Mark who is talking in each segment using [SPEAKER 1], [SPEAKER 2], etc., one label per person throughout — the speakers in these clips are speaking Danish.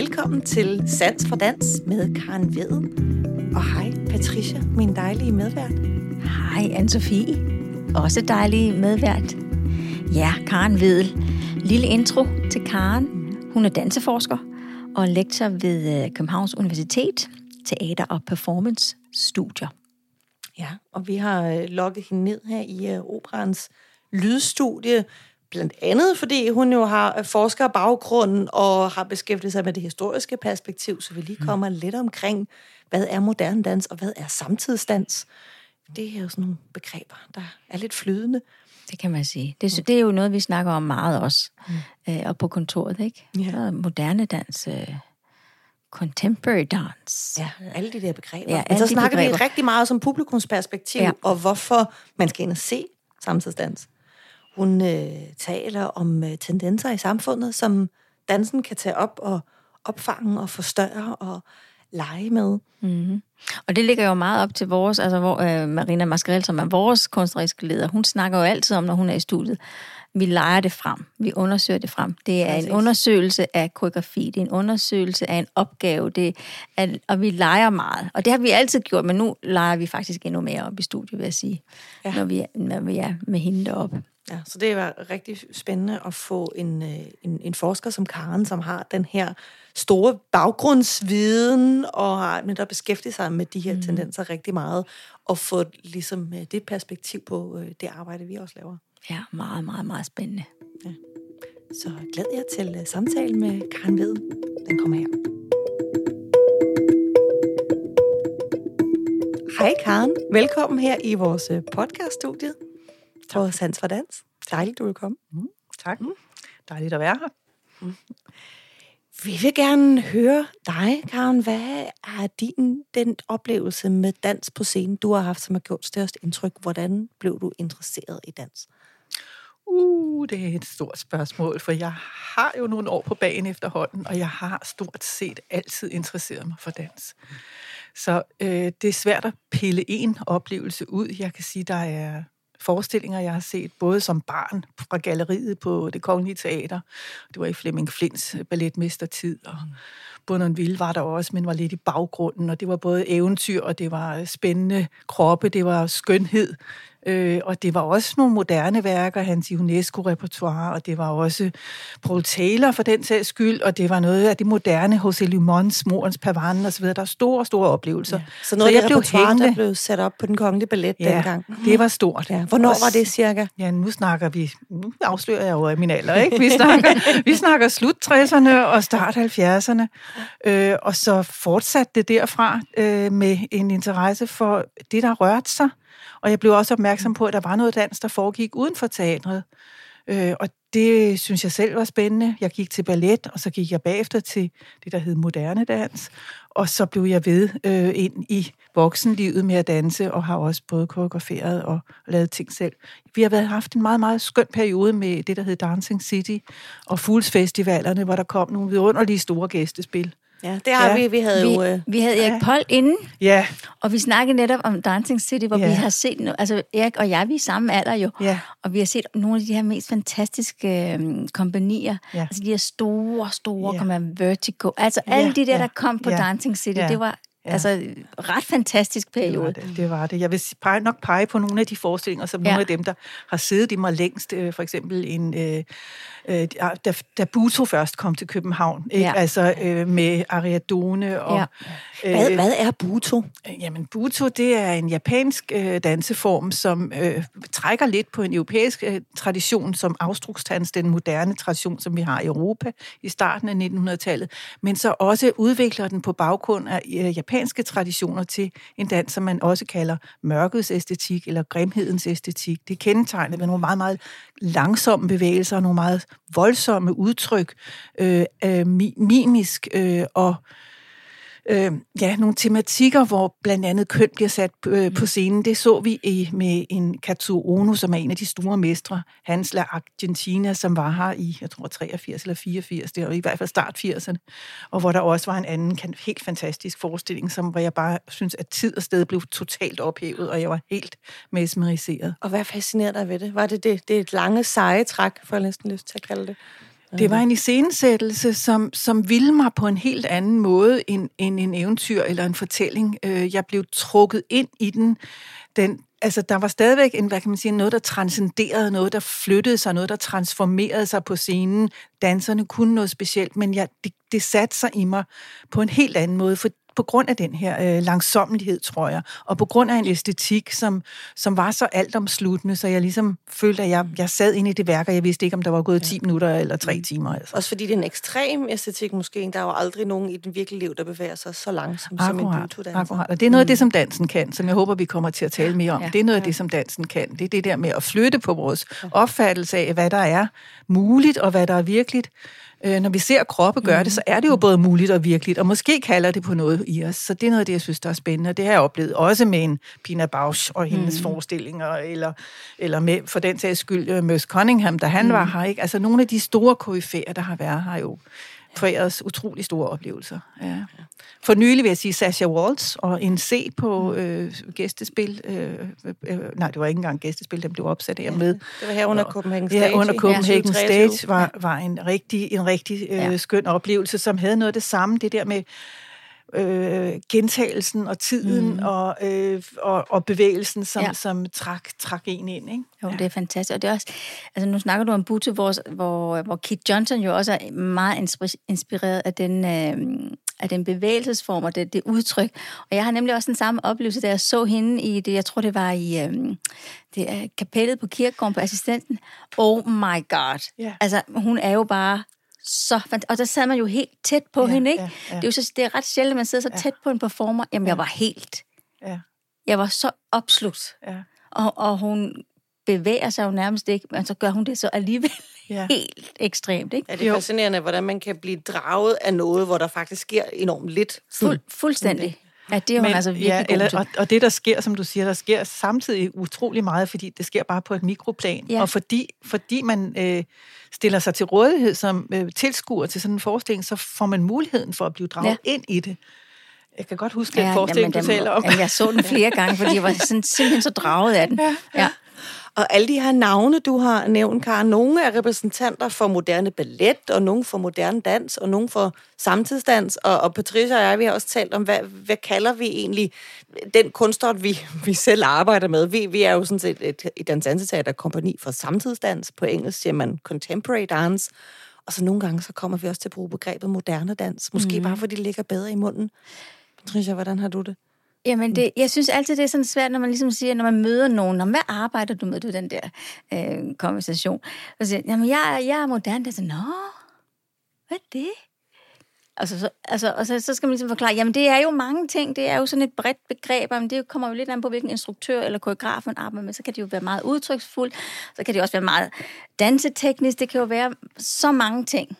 [SPEAKER 1] velkommen til Sans for Dans med Karen Ved. Og hej Patricia, min dejlige medvært.
[SPEAKER 2] Hej anne-Sophie, også dejlig medvært. Ja, Karen Vedel. Lille intro til Karen. Hun er danseforsker og lektor ved øh, Københavns Universitet, Teater- og Performance-studier.
[SPEAKER 1] Ja, og vi har øh, lukket hende ned her i uh, operans lydstudie, blandt andet fordi hun jo har øh, forskerbaggrund og har beskæftiget sig med det historiske perspektiv, så vi lige kommer mm. lidt omkring, hvad er moderne dans, og hvad er samtidsdans. Det er jo sådan nogle begreber, der er lidt flydende.
[SPEAKER 2] Det kan man sige. Det, det er jo noget, vi snakker om meget også, mm. øh, og på kontoret, ikke?
[SPEAKER 1] Ja.
[SPEAKER 2] moderne dans, øh, contemporary dance.
[SPEAKER 1] Ja, alle de der begreber.
[SPEAKER 2] Ja,
[SPEAKER 1] Men så snakker
[SPEAKER 2] begreber.
[SPEAKER 1] vi rigtig meget som publikumsperspektiv,
[SPEAKER 2] ja.
[SPEAKER 1] og hvorfor man skal ind og se samtidsdans. Hun øh, taler om øh, tendenser i samfundet, som dansen kan tage op og opfange og forstørre og lege med.
[SPEAKER 2] Mm-hmm. Og det ligger jo meget op til vores, altså hvor, øh, Marina Mascarell, som er vores kunstneriske leder, hun snakker jo altid om, når hun er i studiet, vi leger det frem, vi undersøger det frem. Det er
[SPEAKER 1] Præcis.
[SPEAKER 2] en undersøgelse af koreografi, det er en undersøgelse af en opgave, det er, og vi leger meget. Og det har vi altid gjort, men nu leger vi faktisk endnu mere op i studiet, vil jeg sige, ja. Når, vi er, når vi er med hende deroppe.
[SPEAKER 1] Ja, så det var rigtig spændende at få en, øh, en, en forsker som Karen, som har den her store baggrundsviden, og har netop beskæftiget sig med de her mm. tendenser rigtig meget, og få ligesom øh, det perspektiv på øh, det arbejde, vi også laver.
[SPEAKER 2] Ja, meget, meget, meget spændende.
[SPEAKER 1] Så glæd jer til samtalen med Karen Ved. Den kommer her. Hej Karen, velkommen her i vores podcaststudie på Sans for Dans. Dejligt, du vil komme.
[SPEAKER 3] Tak. Mm. Dejligt at være her.
[SPEAKER 1] Vi vil gerne høre dig, Karen. Hvad er din den oplevelse med dans på scenen, du har haft, som har gjort størst indtryk? Hvordan blev du interesseret i dans?
[SPEAKER 3] Uh, det er et stort spørgsmål, for jeg har jo nogle år på banen efterhånden, og jeg har stort set altid interesseret mig for dans. Så øh, det er svært at pille en oplevelse ud. Jeg kan sige, der er forestillinger, jeg har set, både som barn fra galleriet på det Kongelige Teater. Det var i Flemming Flints balletmestertid, og mm. Bournonville var der også, men var lidt i baggrunden, og det var både eventyr, og det var spændende kroppe, det var skønhed, øh, og det var også nogle moderne værker, hans UNESCO-repertoire, og det var også Paul Taylor for den sags skyld, og det var noget af det moderne, José Limons, Morens Pavane osv. Der er store, store oplevelser.
[SPEAKER 1] Ja. Så noget af
[SPEAKER 3] jeg
[SPEAKER 1] det repertoire, der blev sat op på den kongelige ballet
[SPEAKER 3] Ja,
[SPEAKER 1] dengang.
[SPEAKER 3] det var stort.
[SPEAKER 1] Ja. Hvornår var det cirka?
[SPEAKER 3] Ja, nu snakker vi, nu afslører jeg jo af min alder, ikke? Vi snakker, vi snakker slut 60'erne og start 70'erne, øh, og så fortsatte det derfra øh, med en interesse for det, der rørte sig. Og jeg blev også opmærksom på, at der var noget dans, der foregik uden for teatret. Øh, og det synes jeg selv var spændende. Jeg gik til ballet, og så gik jeg bagefter til det, der hed moderne dans. Og så blev jeg ved øh, ind i voksenlivet med at danse, og har også både koreograferet og lavet ting selv. Vi har været, haft en meget, meget skøn periode med det, der hed Dancing City, og Fools Festivalerne, hvor der kom nogle vidunderlige store gæstespil.
[SPEAKER 1] Ja, det har
[SPEAKER 3] Ja.
[SPEAKER 1] vi. Vi havde
[SPEAKER 2] Vi,
[SPEAKER 1] jo... Øh,
[SPEAKER 2] vi havde Erik
[SPEAKER 3] ja.
[SPEAKER 2] Pold inden,
[SPEAKER 3] Ja,
[SPEAKER 2] og vi snakkede netop om Dancing City, hvor
[SPEAKER 3] Ja.
[SPEAKER 2] vi har set, no- altså Erik og jeg, vi er samme alder jo,
[SPEAKER 3] ja,
[SPEAKER 2] og vi har set nogle af de her mest fantastiske øh, kompanier,
[SPEAKER 3] Ja.
[SPEAKER 2] altså de her store, store,
[SPEAKER 3] Ja.
[SPEAKER 2] ja. kommer Vertigo, altså alle
[SPEAKER 3] Ja,
[SPEAKER 2] de der,
[SPEAKER 3] ja,
[SPEAKER 2] der kom på
[SPEAKER 3] ja,
[SPEAKER 2] Dancing City,
[SPEAKER 3] ja,
[SPEAKER 2] det var
[SPEAKER 3] ja.
[SPEAKER 2] altså ret fantastisk
[SPEAKER 3] det var
[SPEAKER 2] periode.
[SPEAKER 3] det, det var det. Jeg vil pege, nok pege på nogle af de forestillinger, som
[SPEAKER 2] Ja.
[SPEAKER 3] nogle af dem, der har siddet i mig længst. Øh, for eksempel en, øh, øh, da, da Buto først kom til København, ikke?
[SPEAKER 2] Ja.
[SPEAKER 3] altså øh, med Ariadone og...
[SPEAKER 2] Ja.
[SPEAKER 1] hvad, hvad er Buto?
[SPEAKER 3] Øh, Jamen, Buto, det er en japansk øh, danseform, som øh, trækker lidt på en europæisk øh, tradition, som afstruksdans, den moderne tradition, som vi har i Europa i starten af 1900-tallet, men så også udvikler den på baggrund af øh, japanske traditioner til en dans, som man også kalder mørkets æstetik eller grimhedens æstetik. Det er kendetegnet ved nogle meget, meget langsomme bevægelser og nogle meget voldsomme udtryk, øh, øh, mimisk øh, og øh, ja, nogle tematikker, hvor blandt andet køn bliver sat øh, på scenen. Det så vi i, med en Katsuo Ono, som er en af de store mestre, Hans La Argentina, som var her i, jeg tror, 83 eller 84, det var i hvert fald start 80'erne, og hvor der også var en anden helt fantastisk forestilling, som, hvor jeg bare synes, at tid og sted blev totalt ophævet, og jeg var helt mesmeriseret.
[SPEAKER 1] Og hvad fascinerer dig ved det? Var det det, det er et lange, seje træk, for jeg næsten lyst til at kalde det?
[SPEAKER 3] Det var en iscenesættelse, som, som ville mig på en helt anden måde end, end en eventyr eller en fortælling. Øh, jeg blev trukket ind i den. den altså, der var stadigvæk en, hvad kan man sige, noget, der transcenderede, noget, der flyttede sig, noget, der transformerede sig på scenen. Danserne kunne noget specielt, men jeg, det, det satte sig i mig på en helt anden måde, for på grund af den her øh, langsommelighed, tror jeg, og på grund af en æstetik, som, som var så altomsluttende, så jeg ligesom følte, at jeg, jeg sad inde i det værk, og jeg vidste ikke, om der var gået 10 minutter eller 3 mm. timer. Altså.
[SPEAKER 1] Også fordi det er en ekstrem æstetik måske. Der er jo aldrig nogen i den virkelige liv, der bevæger sig så langsomt som en
[SPEAKER 3] akkurat, akkurat. Og det er noget af det, mm. som dansen kan, som jeg håber, vi kommer til at tale mere om. Ja. Det er noget af det, som dansen kan. Det er det der med at flytte på vores opfattelse af, hvad der er muligt, og hvad der er virkeligt øh, når vi ser kroppe gøre det, så er det jo både muligt og virkeligt, og måske kalder det på noget i os. Så det er noget af det, jeg synes, der er spændende, og det har jeg oplevet også med en Pina Bausch og hendes mm. forestillinger, eller, eller med, for den sags skyld, uh, Merce Cunningham, da han mm. var her. Ikke? Altså nogle af de store koryfærer, der har været her jo, foræret os utrolig store oplevelser. Ja. For nylig vil jeg sige Sasha Waltz og en C på øh, gæstespil. Øh, øh, nej, det var ikke engang gæstespil, den blev opsat her med. Det
[SPEAKER 1] var her under Copenhagen Stage.
[SPEAKER 3] Ja, under Copenhagen Stage var, var en rigtig, en rigtig øh, ja. skøn oplevelse, som havde noget af det samme. Det der med øh, gentagelsen og tiden mm. og, øh, og, og bevægelsen, som, ja. som trak, trak en ind. Ikke?
[SPEAKER 2] Jo, ja. det er fantastisk. Og det er også, altså nu snakker du om Butte, hvor, hvor, hvor Keith Johnson jo også er meget inspireret af den, øh, af den bevægelsesform og det, det udtryk. Og jeg har nemlig også den samme oplevelse, da jeg så hende i det, jeg tror det var i øh, det kapellet på kirkegården på assistenten. Oh my god. Yeah. Altså, hun er jo bare så Og der sad man jo helt tæt på ja, hende, ikke? Ja, ja. Det, er jo så, det er ret sjældent, at man sidder så tæt på en performer. Jamen, ja. jeg var helt... Ja. Jeg var så opslugt. Ja. Og, og hun bevæger sig jo nærmest ikke, men så gør hun det så alligevel ja. helt ekstremt. Ikke?
[SPEAKER 1] Ja, det er fascinerende, hvordan man kan blive draget af noget, hvor der faktisk sker enormt lidt.
[SPEAKER 2] Fuld, fuldstændig. Ja, det er hun Men, altså virkelig ja,
[SPEAKER 3] eller, og, og det, der sker, som du siger, der sker samtidig utrolig meget, fordi det sker bare på et mikroplan. Ja. Og fordi, fordi man øh, stiller sig til rådighed som øh, tilskuer til sådan en forestilling, så får man muligheden for at blive draget ja. ind i det. Jeg kan godt huske ja, den forestilling, jamen, du taler om.
[SPEAKER 2] Jamen, jeg så den flere gange, fordi jeg var sådan, simpelthen så draget af den. Ja, ja.
[SPEAKER 1] Og alle de her navne, du har nævnt, Karen, nogle er repræsentanter for moderne ballet, og nogle for moderne dans, og nogle for samtidsdans. Og, og Patricia og jeg, vi har også talt om, hvad, hvad kalder vi egentlig den kunstart, vi, vi selv arbejder med. Vi, vi er jo sådan set et, et danseteaterkompani for samtidsdans. På engelsk siger man contemporary dance. Og så nogle gange, så kommer vi også til at bruge begrebet moderne dans. Måske mm. bare, fordi det ligger bedre i munden. Patricia, hvordan har du det?
[SPEAKER 2] Jamen, det, jeg synes altid, det er sådan svært, når man ligesom siger, når man møder nogen, hvad arbejder du med, du den der øh, konversation? Og så siger, jamen, jeg, jeg er moderne. Det er sådan, nå, hvad er det? Altså, så, altså, og så, så skal man ligesom forklare, jamen det er jo mange ting, det er jo sådan et bredt begreb, men det kommer jo lidt an på, hvilken instruktør eller koreograf man arbejder med, så kan det jo være meget udtryksfuldt, så kan det også være meget danseteknisk, det kan jo være så mange ting.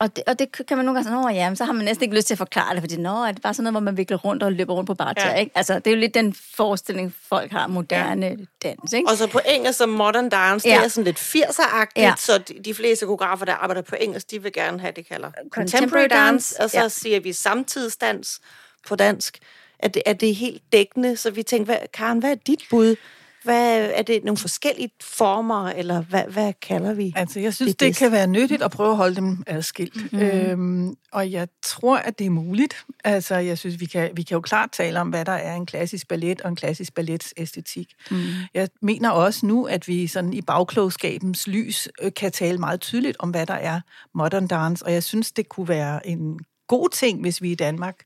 [SPEAKER 2] Og det, og det kan man nogle gange sige, ja, så har man næsten ikke lyst til at forklare det, fordi nå, er det bare sådan noget, hvor man vikler rundt og løber rundt på bare ja. ikke? Altså, det er jo lidt den forestilling, folk har, moderne ja. dans, ikke?
[SPEAKER 1] Og så på engelsk, som modern dance, ja. det er sådan lidt 80'er-agtigt, ja. så de, de fleste koreografer, der arbejder på engelsk, de vil gerne have, det kalder contemporary, contemporary dance, og så ja. siger vi samtidsdans på dansk. Er det, er det helt dækkende? Så vi tænker, hvad, Karen, hvad er dit bud? Hvad, er det nogle forskellige former, eller hvad, hvad kalder vi
[SPEAKER 3] Altså, jeg synes, det, det kan være nyttigt at prøve at holde dem adskilt. Mm. Øhm, og jeg tror, at det er muligt. Altså, jeg synes, vi kan, vi kan jo klart tale om, hvad der er en klassisk ballet og en klassisk ballets æstetik. Mm. Jeg mener også nu, at vi sådan i bagklogskabens lys øh, kan tale meget tydeligt om, hvad der er modern dance, og jeg synes, det kunne være en god ting, hvis vi i Danmark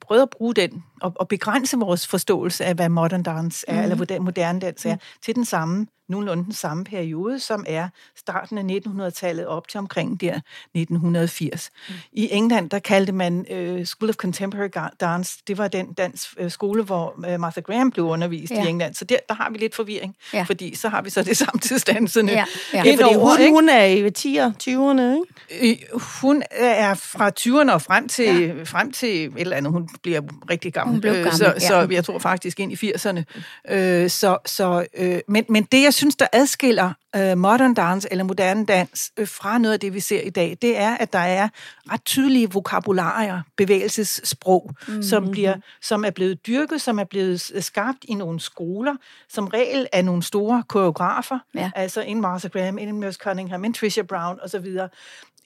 [SPEAKER 3] prøvede at bruge den og, og begrænse vores forståelse af, hvad modern dance er, mm. eller hvad moderne dans er, mm. til den samme nogenlunde den samme periode, som er starten af 1900-tallet op til omkring der 1980. Mm. I England, der kaldte man uh, School of Contemporary Dance, det var den dans uh, skole, hvor uh, Martha Graham blev undervist ja. i England. Så der, der har vi lidt forvirring, ja. fordi så har vi så det samtidsdansende. Ja,
[SPEAKER 1] ja. ja fordi hun, hun er i 10'erne, 20'erne,
[SPEAKER 3] ikke? Hun er fra 20'erne og frem til, ja. frem til et eller andet. Hun bliver rigtig gammel.
[SPEAKER 2] Hun blev
[SPEAKER 3] Øh,
[SPEAKER 2] gammel,
[SPEAKER 3] så,
[SPEAKER 2] ja.
[SPEAKER 3] så jeg tror faktisk ind i 80'erne. Øh, så, så, øh, men, men det, jeg synes, der adskiller øh, modern dance eller moderne dans øh, fra noget af det, vi ser i dag, det er, at der er ret tydelige vokabularier, bevægelsessprog, mm-hmm. som, bliver, som er blevet dyrket, som er blevet skabt i nogle skoler, som regel af nogle store koreografer,
[SPEAKER 2] Ja.
[SPEAKER 3] altså en Martha Graham, en Merce Cunningham, en Tricia Brown osv.,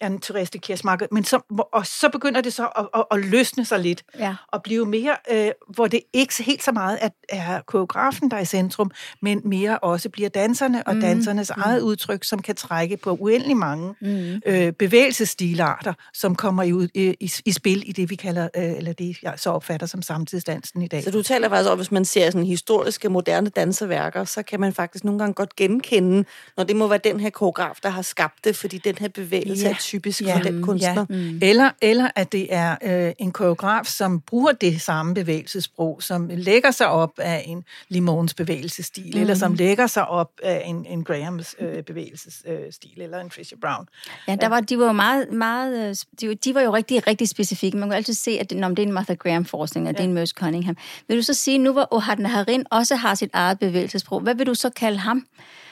[SPEAKER 3] en Therese Kiersmarker, men så, og så begynder det så at, at, at løsne sig lidt,
[SPEAKER 2] Ja.
[SPEAKER 3] og blive mere, øh, hvor det ikke helt så meget er, er koreografen, der er i centrum, men mere også bliver danserne og mm. dansernes mm. eget udtryk, som kan trække på uendelig mange mm. øh, bevægelsesstilarter, som kommer i, ud- i, i, i spil i det, vi kalder, øh, eller det jeg så opfatter som samtidsdansen i dag.
[SPEAKER 1] Så du taler faktisk om, hvis man ser sådan historiske, moderne danseværker, så kan man faktisk nogle gange godt genkende, når det må være den her koreograf, der har skabt det, fordi den her bevægelse
[SPEAKER 3] Ja.
[SPEAKER 1] Typisk for den kunstner.
[SPEAKER 3] Ja. Mm. Eller, eller at det er øh, en koreograf, som bruger det samme bevægelsesprog, som lægger sig op af en Limons bevægelsesstil, mm. eller som lægger sig op af en, en Grahams øh, bevægelsesstil, øh, stil, eller en Tricia Brown.
[SPEAKER 2] Ja, der var, de var jo meget, meget, øh, de, var- de var jo rigtig, rigtig specifikke. Man kan altid se, at det, når det er en Martha Graham-forskning, og ja. det er en Merce Cunningham. Vil du så sige, nu hvor Ohad Naharin også har sit eget bevægelsesprog, hvad vil du så kalde ham?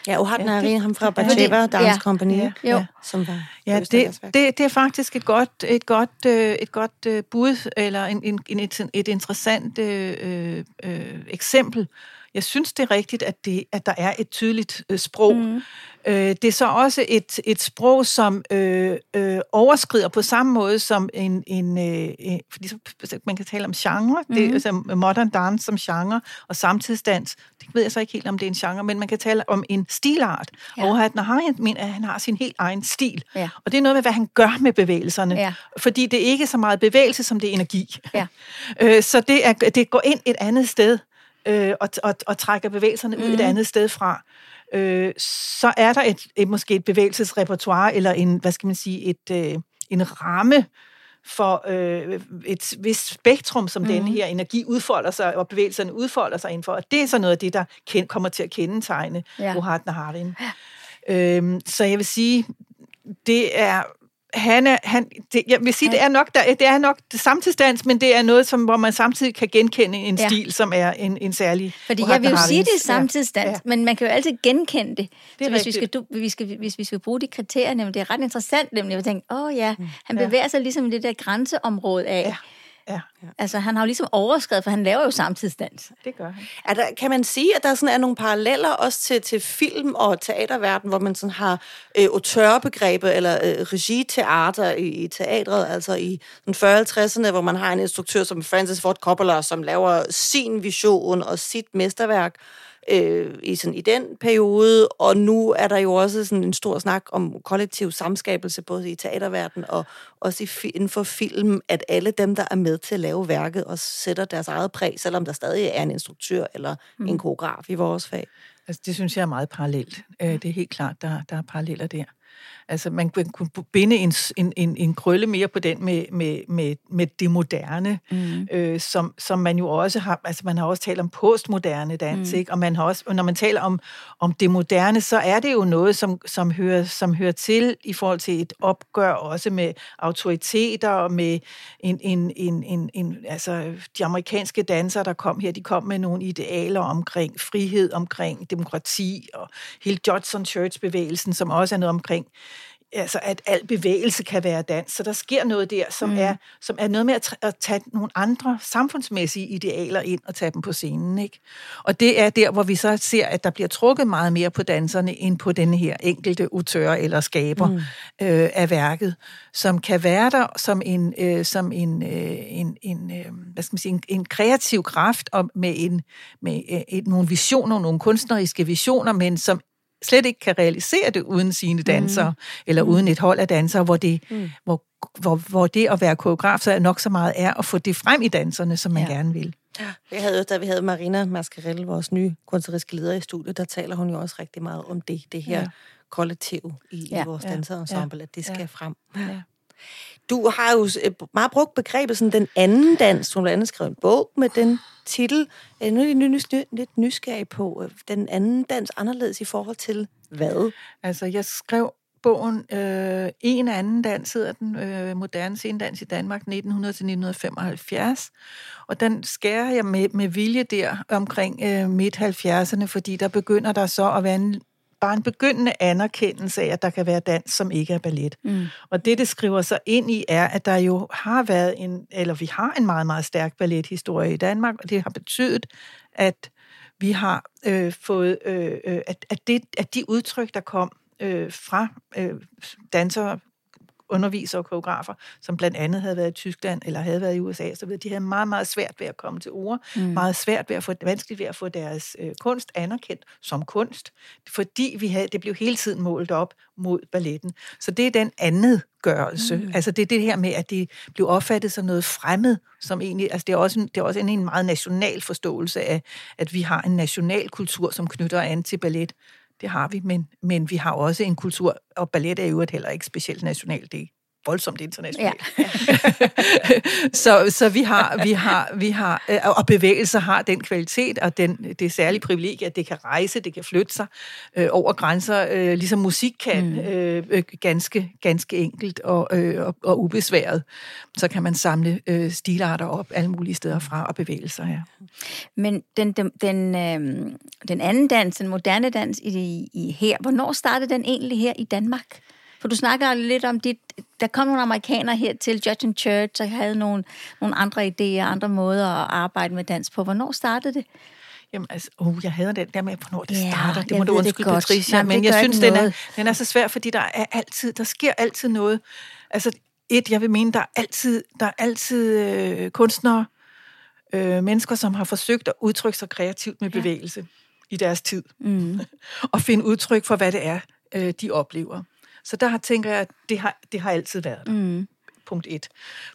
[SPEAKER 1] Ja, og
[SPEAKER 3] Ja,
[SPEAKER 1] her
[SPEAKER 3] det-
[SPEAKER 1] ham fra
[SPEAKER 3] ja.
[SPEAKER 1] Batsheva Dance
[SPEAKER 2] Ja.
[SPEAKER 1] Company,
[SPEAKER 3] Ja.
[SPEAKER 2] Jo.
[SPEAKER 1] som var
[SPEAKER 3] Ja, det, det, det er faktisk et godt, et godt, øh, et godt øh, bud, eller en, en, en, et, et interessant øh, øh, eksempel. Jeg synes, det er rigtigt, at, det, at der er et tydeligt øh, sprog. Mm. Øh, det er så også et, et sprog, som øh, øh, overskrider på samme måde som en... en øh, fordi så, man kan tale om genre, mm. det er altså modern dance som genre, og samtidsdans, det ved jeg så ikke helt, om det er en genre, men man kan tale om en stilart.
[SPEAKER 2] Ja.
[SPEAKER 3] Og at Naharian mener, at han har sin helt egen stil.
[SPEAKER 2] Ja.
[SPEAKER 3] Og det er noget med, hvad han gør med bevægelserne.
[SPEAKER 2] Ja.
[SPEAKER 3] Fordi det er ikke så meget bevægelse, som det er energi.
[SPEAKER 2] Ja.
[SPEAKER 3] Øh, så det, er, det går ind et andet sted, øh, og, og, og trækker bevægelserne ud et andet sted fra. Øh, så er der et, et, måske et bevægelsesrepertoire, eller en, hvad skal man sige, et, øh, en ramme for øh, et vist spektrum, som mm. denne her energi udfolder sig, og bevægelserne udfolder sig indenfor. Og det er så noget af det, der ken, kommer til at kendetegne
[SPEAKER 2] Ja.
[SPEAKER 3] ja. Rohat Naharin. Øhm, så jeg vil sige, det er han er, han, det, jeg vil sige, det er nok, der, det er nok samtidsdans, men det er noget, som, hvor man samtidig kan genkende en
[SPEAKER 2] Ja.
[SPEAKER 3] ja. stil, som er en, en særlig...
[SPEAKER 2] Fordi jeg vil jo sige, det er samtidsdans, ja.
[SPEAKER 3] Ja.
[SPEAKER 2] men man kan jo altid genkende det.
[SPEAKER 3] Det er
[SPEAKER 2] så hvis vi, skal, du, vi skal, hvis vi skal bruge de kriterier, nemlig, det er ret interessant, nemlig at tænke, åh oh, ja, han
[SPEAKER 3] Ja.
[SPEAKER 2] bevæger sig ligesom i det der grænseområde af.
[SPEAKER 3] Ja. Ja,
[SPEAKER 2] Altså, han har jo ligesom overskrevet, for han laver jo samtidsdans.
[SPEAKER 3] det gør han.
[SPEAKER 1] Er der, kan man sige, at der sådan er nogle paralleller også til, til film- og teaterverden, hvor man sådan har øh, auteurbegrebet eller øh, regiteater i, i teatret, altså i den 40-50'erne, hvor man har en instruktør som Francis Ford Coppola, som laver sin vision og sit mesterværk øh, i, sådan, i den periode, og nu er der jo også sådan en stor snak om kollektiv samskabelse, både i teaterverdenen og også i, inden for film, at alle dem, der er med til at lave værket, også sætter deres eget præg, selvom der stadig er en instruktør eller mm. en koreograf i vores fag.
[SPEAKER 3] Altså, det synes jeg er meget parallelt. Øh, Det er helt klart, der, der er paralleller der. Altså, man kunne binde en, en, en, en krølle mere på den med, med, med, med det moderne, mm. øh, som, som man jo også har, altså man har også talt om postmoderne dans, mm. ikke? Og man har også, og når man taler om, om det moderne, så er det jo noget, som, som, hører, som hører til i forhold til et opgør også med autoriteter og med en, en, en, en, en altså de amerikanske dansere, der kom her, de kom med nogle idealer omkring frihed, omkring demokrati og hele Judson Church-bevægelsen, som også er noget omkring altså at al bevægelse kan være dans. Så der sker noget der, som, mm. er, som er noget med at, at tage nogle andre samfundsmæssige idealer ind og tage dem på scenen. Ikke? Og det er der, hvor vi så ser, at der bliver trukket meget mere på danserne, end på den her enkelte autør eller skaber mm. øh, af værket, som kan være der som en, øh, som en, øh, en, en, øh, hvad skal man sige, en, en kreativ kraft og med, en, med øh, et, nogle visioner, nogle kunstneriske visioner, men som slet ikke kan realisere det uden sine dansere, mm. eller uden et hold af dansere, hvor det, mm. hvor, hvor, hvor det at være koreograf så nok så meget er at få det frem i danserne, som man
[SPEAKER 2] Ja.
[SPEAKER 3] ja. gerne vil.
[SPEAKER 1] Vi havde, da vi havde Marina Mascarell, vores nye kunstneriske leder i studiet, der taler hun jo også rigtig meget om det, det her ja.
[SPEAKER 3] Ja.
[SPEAKER 1] kollektiv i, ja.
[SPEAKER 2] Ja.
[SPEAKER 1] i vores
[SPEAKER 3] Ja.
[SPEAKER 1] danserensemble,
[SPEAKER 3] Ja.
[SPEAKER 1] at det skal
[SPEAKER 3] Ja.
[SPEAKER 1] frem.
[SPEAKER 3] Ja.
[SPEAKER 1] Du har jo øh, meget brugt begrebet sådan den anden dans. Du har blandt andet skrevet en bog med den titel. Øh, nu er jeg lidt nys- lidt nysgerrig på, øh, den anden dans anderledes i forhold til hvad?
[SPEAKER 3] Altså, jeg skrev bogen øh, En anden dans, hedder den, øh, Moderne scenedans i Danmark, 1900-1975. Og den skærer jeg med, med vilje der omkring øh, midt-70'erne, fordi der begynder der så at være en bare en begyndende anerkendelse af, at der kan være dans, som ikke er ballet. Mm. Og det, det skriver sig ind i, er, at der jo har været en, eller vi har en meget, meget stærk ballethistorie i Danmark, og det har betydet, at vi har øh, fået, øh, øh at, at, det, at de udtryk, der kom øh, fra øh, dansere, undervisere og koreografer, som blandt andet havde været i Tyskland eller havde været i USA, så ved, de havde meget, meget svært ved at komme til ord, mm. meget svært ved at få, vanskeligt ved at få deres øh, kunst anerkendt som kunst, fordi vi havde, det blev hele tiden målt op mod balletten. Så det er den anden gørelse. Mm. Altså det er det her med, at det blev opfattet som noget fremmed, som egentlig, altså det er også en, det er også en, en meget national forståelse af, at vi har en national kultur, som knytter an til ballet. Det har vi, men, men vi har også en kultur, og ballet er jo heller ikke specielt nationalt. Det voldsomt internationalt. Ja. så så vi har, vi har, vi har, øh, og bevægelser har den kvalitet, og den, det er særlige privilegie, at det kan rejse, det kan flytte sig øh, over grænser, øh, ligesom musik kan, mm. øh, øh, ganske, ganske enkelt og, øh, og, og ubesværet. Så kan man samle øh, stilarter op alle mulige steder fra og bevægelser, ja.
[SPEAKER 2] Men den, den, den, øh, den anden dans, den moderne dans i, i her, hvornår startede den egentlig her i Danmark? For du snakker lidt om dit... Der kom nogle amerikanere her til Judge and Church, og havde nogle, nogle andre idéer, andre måder at arbejde med dans på. Hvornår startede det?
[SPEAKER 3] Jamen, altså, uh, jeg havde den der med, hvornår det ja, starter. Det må du undskylde, Patricia. Nej, men jeg synes, den er, den er så svær, fordi der er altid, der sker altid noget. Altså, et, jeg vil mene, der er altid, der er altid øh, kunstnere, øh, mennesker, som har forsøgt at udtrykke sig kreativt med ja. bevægelse i deres tid. Mm. og finde udtryk for, hvad det er, øh, de oplever. Så der tænker jeg, at det har, det har altid været der. Mm. Punkt et.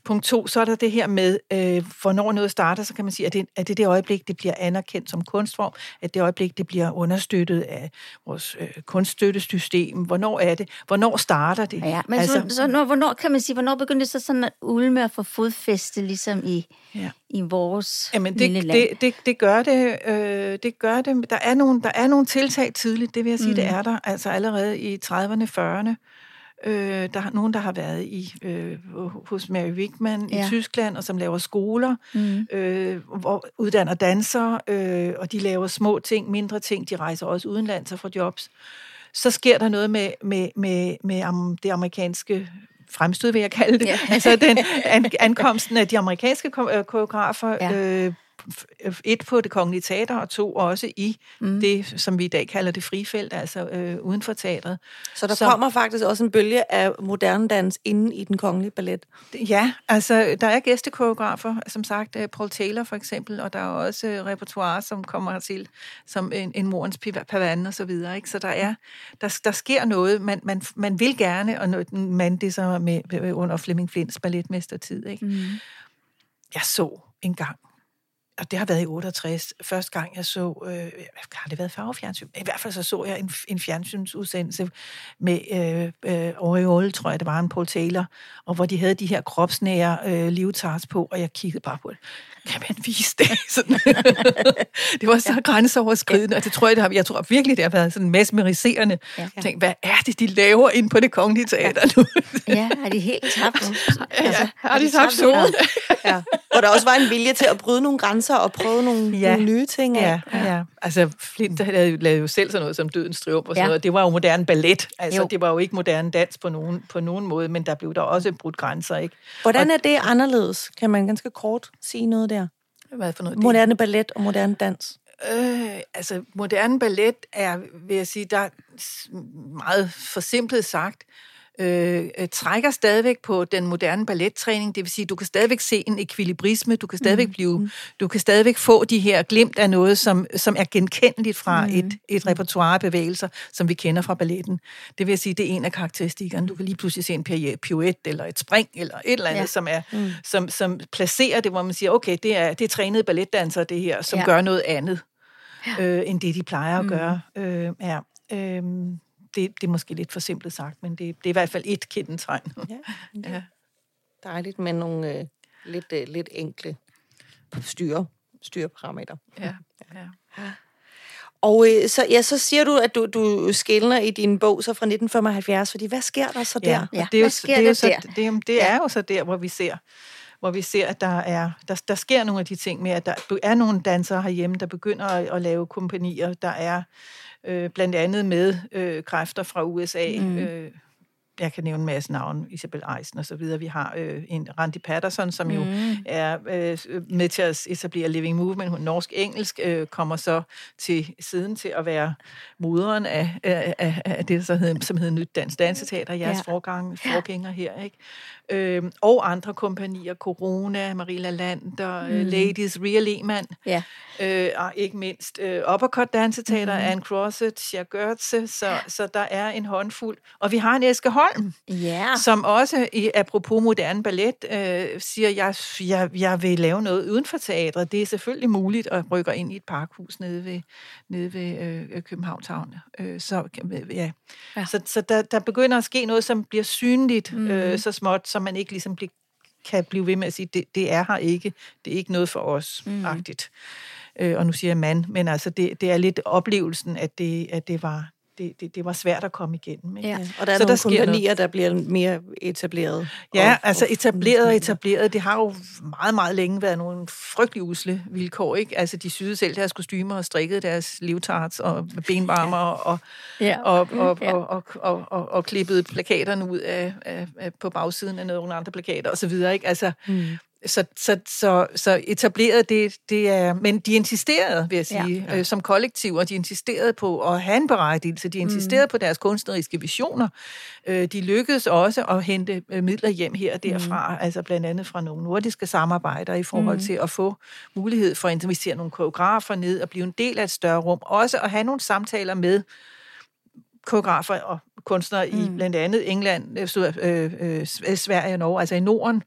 [SPEAKER 3] Punkt to, så er der det her med, øh, hvornår noget starter, så kan man sige, at det, at det det øjeblik, det bliver anerkendt som kunstform, at det øjeblik, det bliver understøttet af vores øh, kunststøttesystem. Hvornår er det? Hvornår starter det?
[SPEAKER 2] Ja, men altså, så, så når, hvornår kan man sige, hvornår begynder det så sådan at ulme at få fodfæste ligesom i, ja. i vores
[SPEAKER 3] Jamen, det, lille land? Det, det, det, gør det, øh, det gør det. Der er, nogle, der er nogle tiltag tidligt, det vil jeg sige, mm. det er der. Altså allerede i 30'erne, 40'erne Øh, der er nogen, der har været i øh, hos Mary Wigman ja. i Tyskland, og som laver skoler, mm. øh, hvor uddanner dansere, øh, og de laver små ting, mindre ting. De rejser også udenlands og får jobs. Så sker der noget med, med, med, med um, det amerikanske fremstød, vil jeg kalde det. Ja. altså den an, ankomsten af de amerikanske øh, koreografer ja. øh, et på det kongelige teater, og to også i mm. det, som vi i dag kalder det frifelt, altså øh, uden for teatret.
[SPEAKER 1] Så der så, kommer faktisk også en bølge af moderne dans inde i den kongelige ballet?
[SPEAKER 3] Ja, altså der er gæstekoreografer, som sagt øh, Paul Taylor for eksempel, og der er også øh, repertoire, som kommer hertil, som en, en morens pavane og så videre. Ikke? Så der er, der, der sker noget, man, man, man vil gerne, og noget, man det så med, under Flemming Flints balletmestertid. Ikke? Mm. Jeg så en gang og det har været i 68. Første gang, jeg så, øh, har det været farvefjernsyn? I hvert fald så så jeg en, en fjernsynsudsendelse med øh, øh, Oriole, tror jeg, det var en Paul Taylor, og hvor de havde de her kropsnære øh, livtarts på, og jeg kiggede bare på det. Kan man vise det? Sådan. det var så ja. grænseoverskridende, og det tror jeg, det har, jeg tror virkelig, det har været sådan mesmeriserende. Ja. Jeg tænkte, hvad er det, de laver ind på det kongelige teater
[SPEAKER 2] ja. nu? ja, er de helt tabt?
[SPEAKER 3] Altså, ja, har de tabt solen?
[SPEAKER 1] Ja. Og der også var en vilje til at bryde nogle grænser og prøve nogle, ja. nogle nye ting
[SPEAKER 3] af. Ja, ja. Altså, Flint lavede, lavede jo selv sådan noget som Dødens Triumf og sådan ja. noget. Det var jo moderne ballet. Altså, jo. det var jo ikke moderne dans på nogen, på nogen måde, men der blev der også brudt grænser, ikke?
[SPEAKER 1] Hvordan er det anderledes? Kan man ganske kort sige noget der?
[SPEAKER 3] Hvad for noget?
[SPEAKER 1] Moderne ballet og moderne dans.
[SPEAKER 3] Øh, altså, moderne ballet er, vil jeg sige, der er meget forsimplet sagt, Øh, øh, trækker stadigvæk på den moderne ballettræning, det vil sige, du kan stadigvæk se en ekvilibrisme, du kan stadigvæk mm. blive, mm. du kan stadigvæk få de her glimt af noget, som, som er genkendeligt fra mm. et, et repertoire af bevægelser, som vi kender fra balletten. Det vil sige, det er en af karakteristikkerne. Du kan lige pludselig se en pirouette, eller et spring, eller et eller andet, ja. som, er, mm. som, som placerer det, hvor man siger, okay, det er, det er trænede balletdansere, det her, som ja. gør noget andet, ja. øh, end det, de plejer at mm. gøre. Øh, ja. Øh, det, det er måske lidt for simpelt sagt, men det, det er i hvert fald et kendetegn. Ja,
[SPEAKER 1] ja. Dejligt med nogle øh, lidt, øh, lidt enkle styre, styreparametre.
[SPEAKER 3] Ja, ja. ja.
[SPEAKER 1] Og øh, så, ja, så siger du, at du, du skældner i din bog så fra 1975, fordi hvad sker der så der?
[SPEAKER 3] Ja,
[SPEAKER 2] Ja,
[SPEAKER 3] og det er jo, det er jo så,
[SPEAKER 2] der?
[SPEAKER 3] det, er- det er jo så der, hvor vi ser, hvor vi ser, at der er der, der sker nogle af de ting med, at der er nogle dansere herhjemme, der begynder at, at lave kompanier. Der er øh, blandt andet med øh, kræfter fra USA. Mm. Øh, jeg kan nævne en masse navne, Isabel Eisen og så videre. Vi har øh, en Randy Patterson, som jo mm. er øh, med til at etablere Living Movement. Hun norsk-engelsk, øh, kommer så til siden til at være moderen af, af, af, af det, der hed, som hedder Nyt Dansk Danseteater, jeres
[SPEAKER 2] Ja.
[SPEAKER 3] forgang, forgænger her. Ikke? Øhm, og andre kompanier, Corona, Marilla Lander, mm. Ladies, Ria Lehmann,
[SPEAKER 2] Ja.
[SPEAKER 3] øh, og ikke mindst øh, Uppercut Danseteater, mm. Anne Crosset, Cher Götze, så, så der er en håndfuld. Og vi har en Eske Holm,
[SPEAKER 2] Ja.
[SPEAKER 3] som også, i, apropos moderne ballet, øh, siger, jeg, jeg, jeg vil lave noget uden for teatret. Det er selvfølgelig muligt at rykke ind i et parkhus nede ved, nede ved øh, Københavns Havn. Øh, så ja.
[SPEAKER 2] Ja.
[SPEAKER 3] ja. så, så der, der begynder at ske noget, som bliver synligt mm. øh, så småt, så man ikke ligesom bliver, kan blive ved med at sige, det, det er her ikke. Det er ikke noget for os, mm. agtigt. Øh, og nu siger jeg mand, men altså det, det er lidt oplevelsen, at det, at det var det, det, det var svært at komme igennem. Ikke?
[SPEAKER 2] Ja.
[SPEAKER 1] Og der er
[SPEAKER 3] Så
[SPEAKER 1] nogle
[SPEAKER 3] der sker
[SPEAKER 1] kompanier, der bliver mere etableret.
[SPEAKER 3] Ja,
[SPEAKER 1] og,
[SPEAKER 3] altså etableret og etableret. Det har jo meget, meget længe været nogle frygtelig usle vilkår, ikke? Altså, de syede selv deres kostymer og strikkede deres livtarts og benvarmer og,
[SPEAKER 2] Ja.
[SPEAKER 3] og, og,
[SPEAKER 2] Ja.
[SPEAKER 3] og, og, og, og, og klippede plakaterne ud af, af, af på bagsiden af nogle andre plakater og så videre, ikke? Altså, mm. Så, så, så, så etableret, det, det er... Men de insisterede, vil jeg sige, ja. øh, som kollektiv, og de insisterede på at have en berettigelse. De insisterede mm. på deres kunstneriske visioner. Øh, de lykkedes også at hente øh, midler hjem her og derfra, mm. altså blandt andet fra nogle nordiske samarbejder i forhold mm. til at få mulighed for at invitere nogle koreografer ned og blive en del af et større rum. Også at have nogle samtaler med koreografer og kunstnere mm. i blandt andet England, øh, øh, øh, Sverige og Norge, altså i Norden,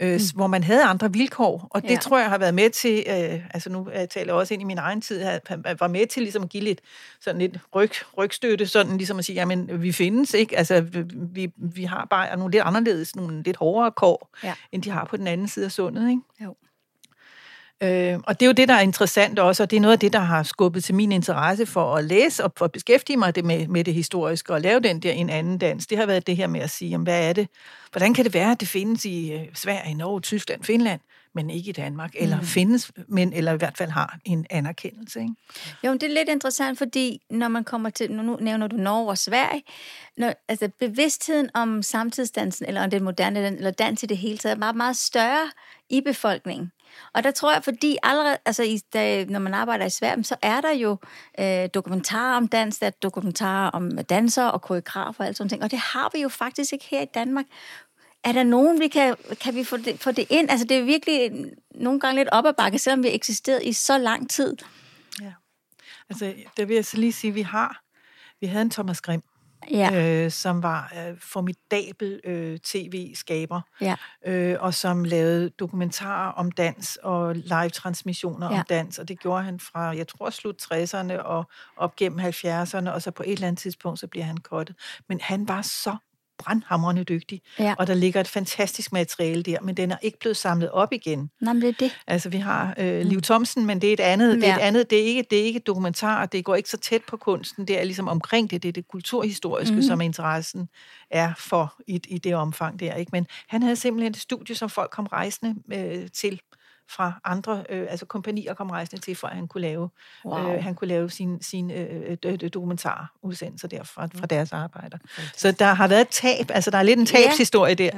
[SPEAKER 3] øh, mm. hvor man havde andre vilkår. Og det
[SPEAKER 2] Ja.
[SPEAKER 3] tror jeg har været med til, øh, altså nu øh, taler jeg også ind i min egen tid, har- var med til ligesom at give lidt, sådan lidt ryg, rygstøtte, sådan ligesom at sige, jamen vi findes, ikke? Altså vi, vi har bare nogle lidt anderledes, nogle lidt hårdere kår,
[SPEAKER 2] Ja.
[SPEAKER 3] end de har på den anden side af sundet, ikke?
[SPEAKER 2] Jo.
[SPEAKER 3] Øh, og det er jo det, der er interessant også, og det er noget af det, der har skubbet til min interesse for at læse og for at beskæftige mig det med, med det historiske og lave den der en anden dans. Det har været det her med at sige, jamen, hvad er det? Hvordan kan det være, at det findes i øh, Sverige, Norge, Tyskland, Finland, men ikke i Danmark? Eller mm. findes, men eller i hvert fald har en anerkendelse, ikke?
[SPEAKER 2] Jo, men det er lidt interessant, fordi når man kommer til, nu nævner du Norge og Sverige, når, altså bevidstheden om samtidsdansen, eller om den moderne, eller dans i det hele taget, er meget, meget større i befolkningen. Og der tror jeg, fordi allerede, altså i, da, når man arbejder i Sverige, så er der jo øh, dokumentarer om dans, der er dokumentarer om dansere og koreografer og alt sådan ting, og det har vi jo faktisk ikke her i Danmark. Er der nogen, vi kan, kan vi få det, få det ind? Altså det er virkelig nogle gange lidt op ad bakke, selvom vi har eksisteret i så lang tid.
[SPEAKER 3] Ja. Altså, der vil jeg så lige sige, at vi har, vi havde en Thomas Grimm,
[SPEAKER 2] Ja.
[SPEAKER 3] øh, som var øh, formidabel øh, tv-skaber,
[SPEAKER 2] Ja.
[SPEAKER 3] øh, og som lavede dokumentarer om dans og live-transmissioner
[SPEAKER 2] Ja.
[SPEAKER 3] om dans, og det gjorde han fra, jeg tror, slut 60'erne og op gennem 70'erne, og så på et eller andet tidspunkt, så bliver han kottet. Men han var så brandhamrende dygtig,
[SPEAKER 2] Ja.
[SPEAKER 3] og der ligger et fantastisk materiale der, men den er ikke blevet samlet op igen.
[SPEAKER 2] Nå, men det er det.
[SPEAKER 3] Altså, vi har øh, Liv Thomsen, men det er et andet. Det er,
[SPEAKER 2] Ja.
[SPEAKER 3] et andet. Det er ikke det er ikke dokumentar, det går ikke så tæt på kunsten. Det er ligesom omkring det, det er det kulturhistoriske, mm. som interessen er for i, i det omfang der. Ikke? Men han havde simpelthen et studie, som folk kom rejsende øh, til fra andre, øh, altså kompanier kom rejsende til, for at han kunne lave,
[SPEAKER 2] Wow.
[SPEAKER 3] øh, han kunne lave sin, sin øh, øh, dokumentarudsendelser derfra fra deres arbejder. Så der har været et tab, altså der er lidt en tabshistorie der.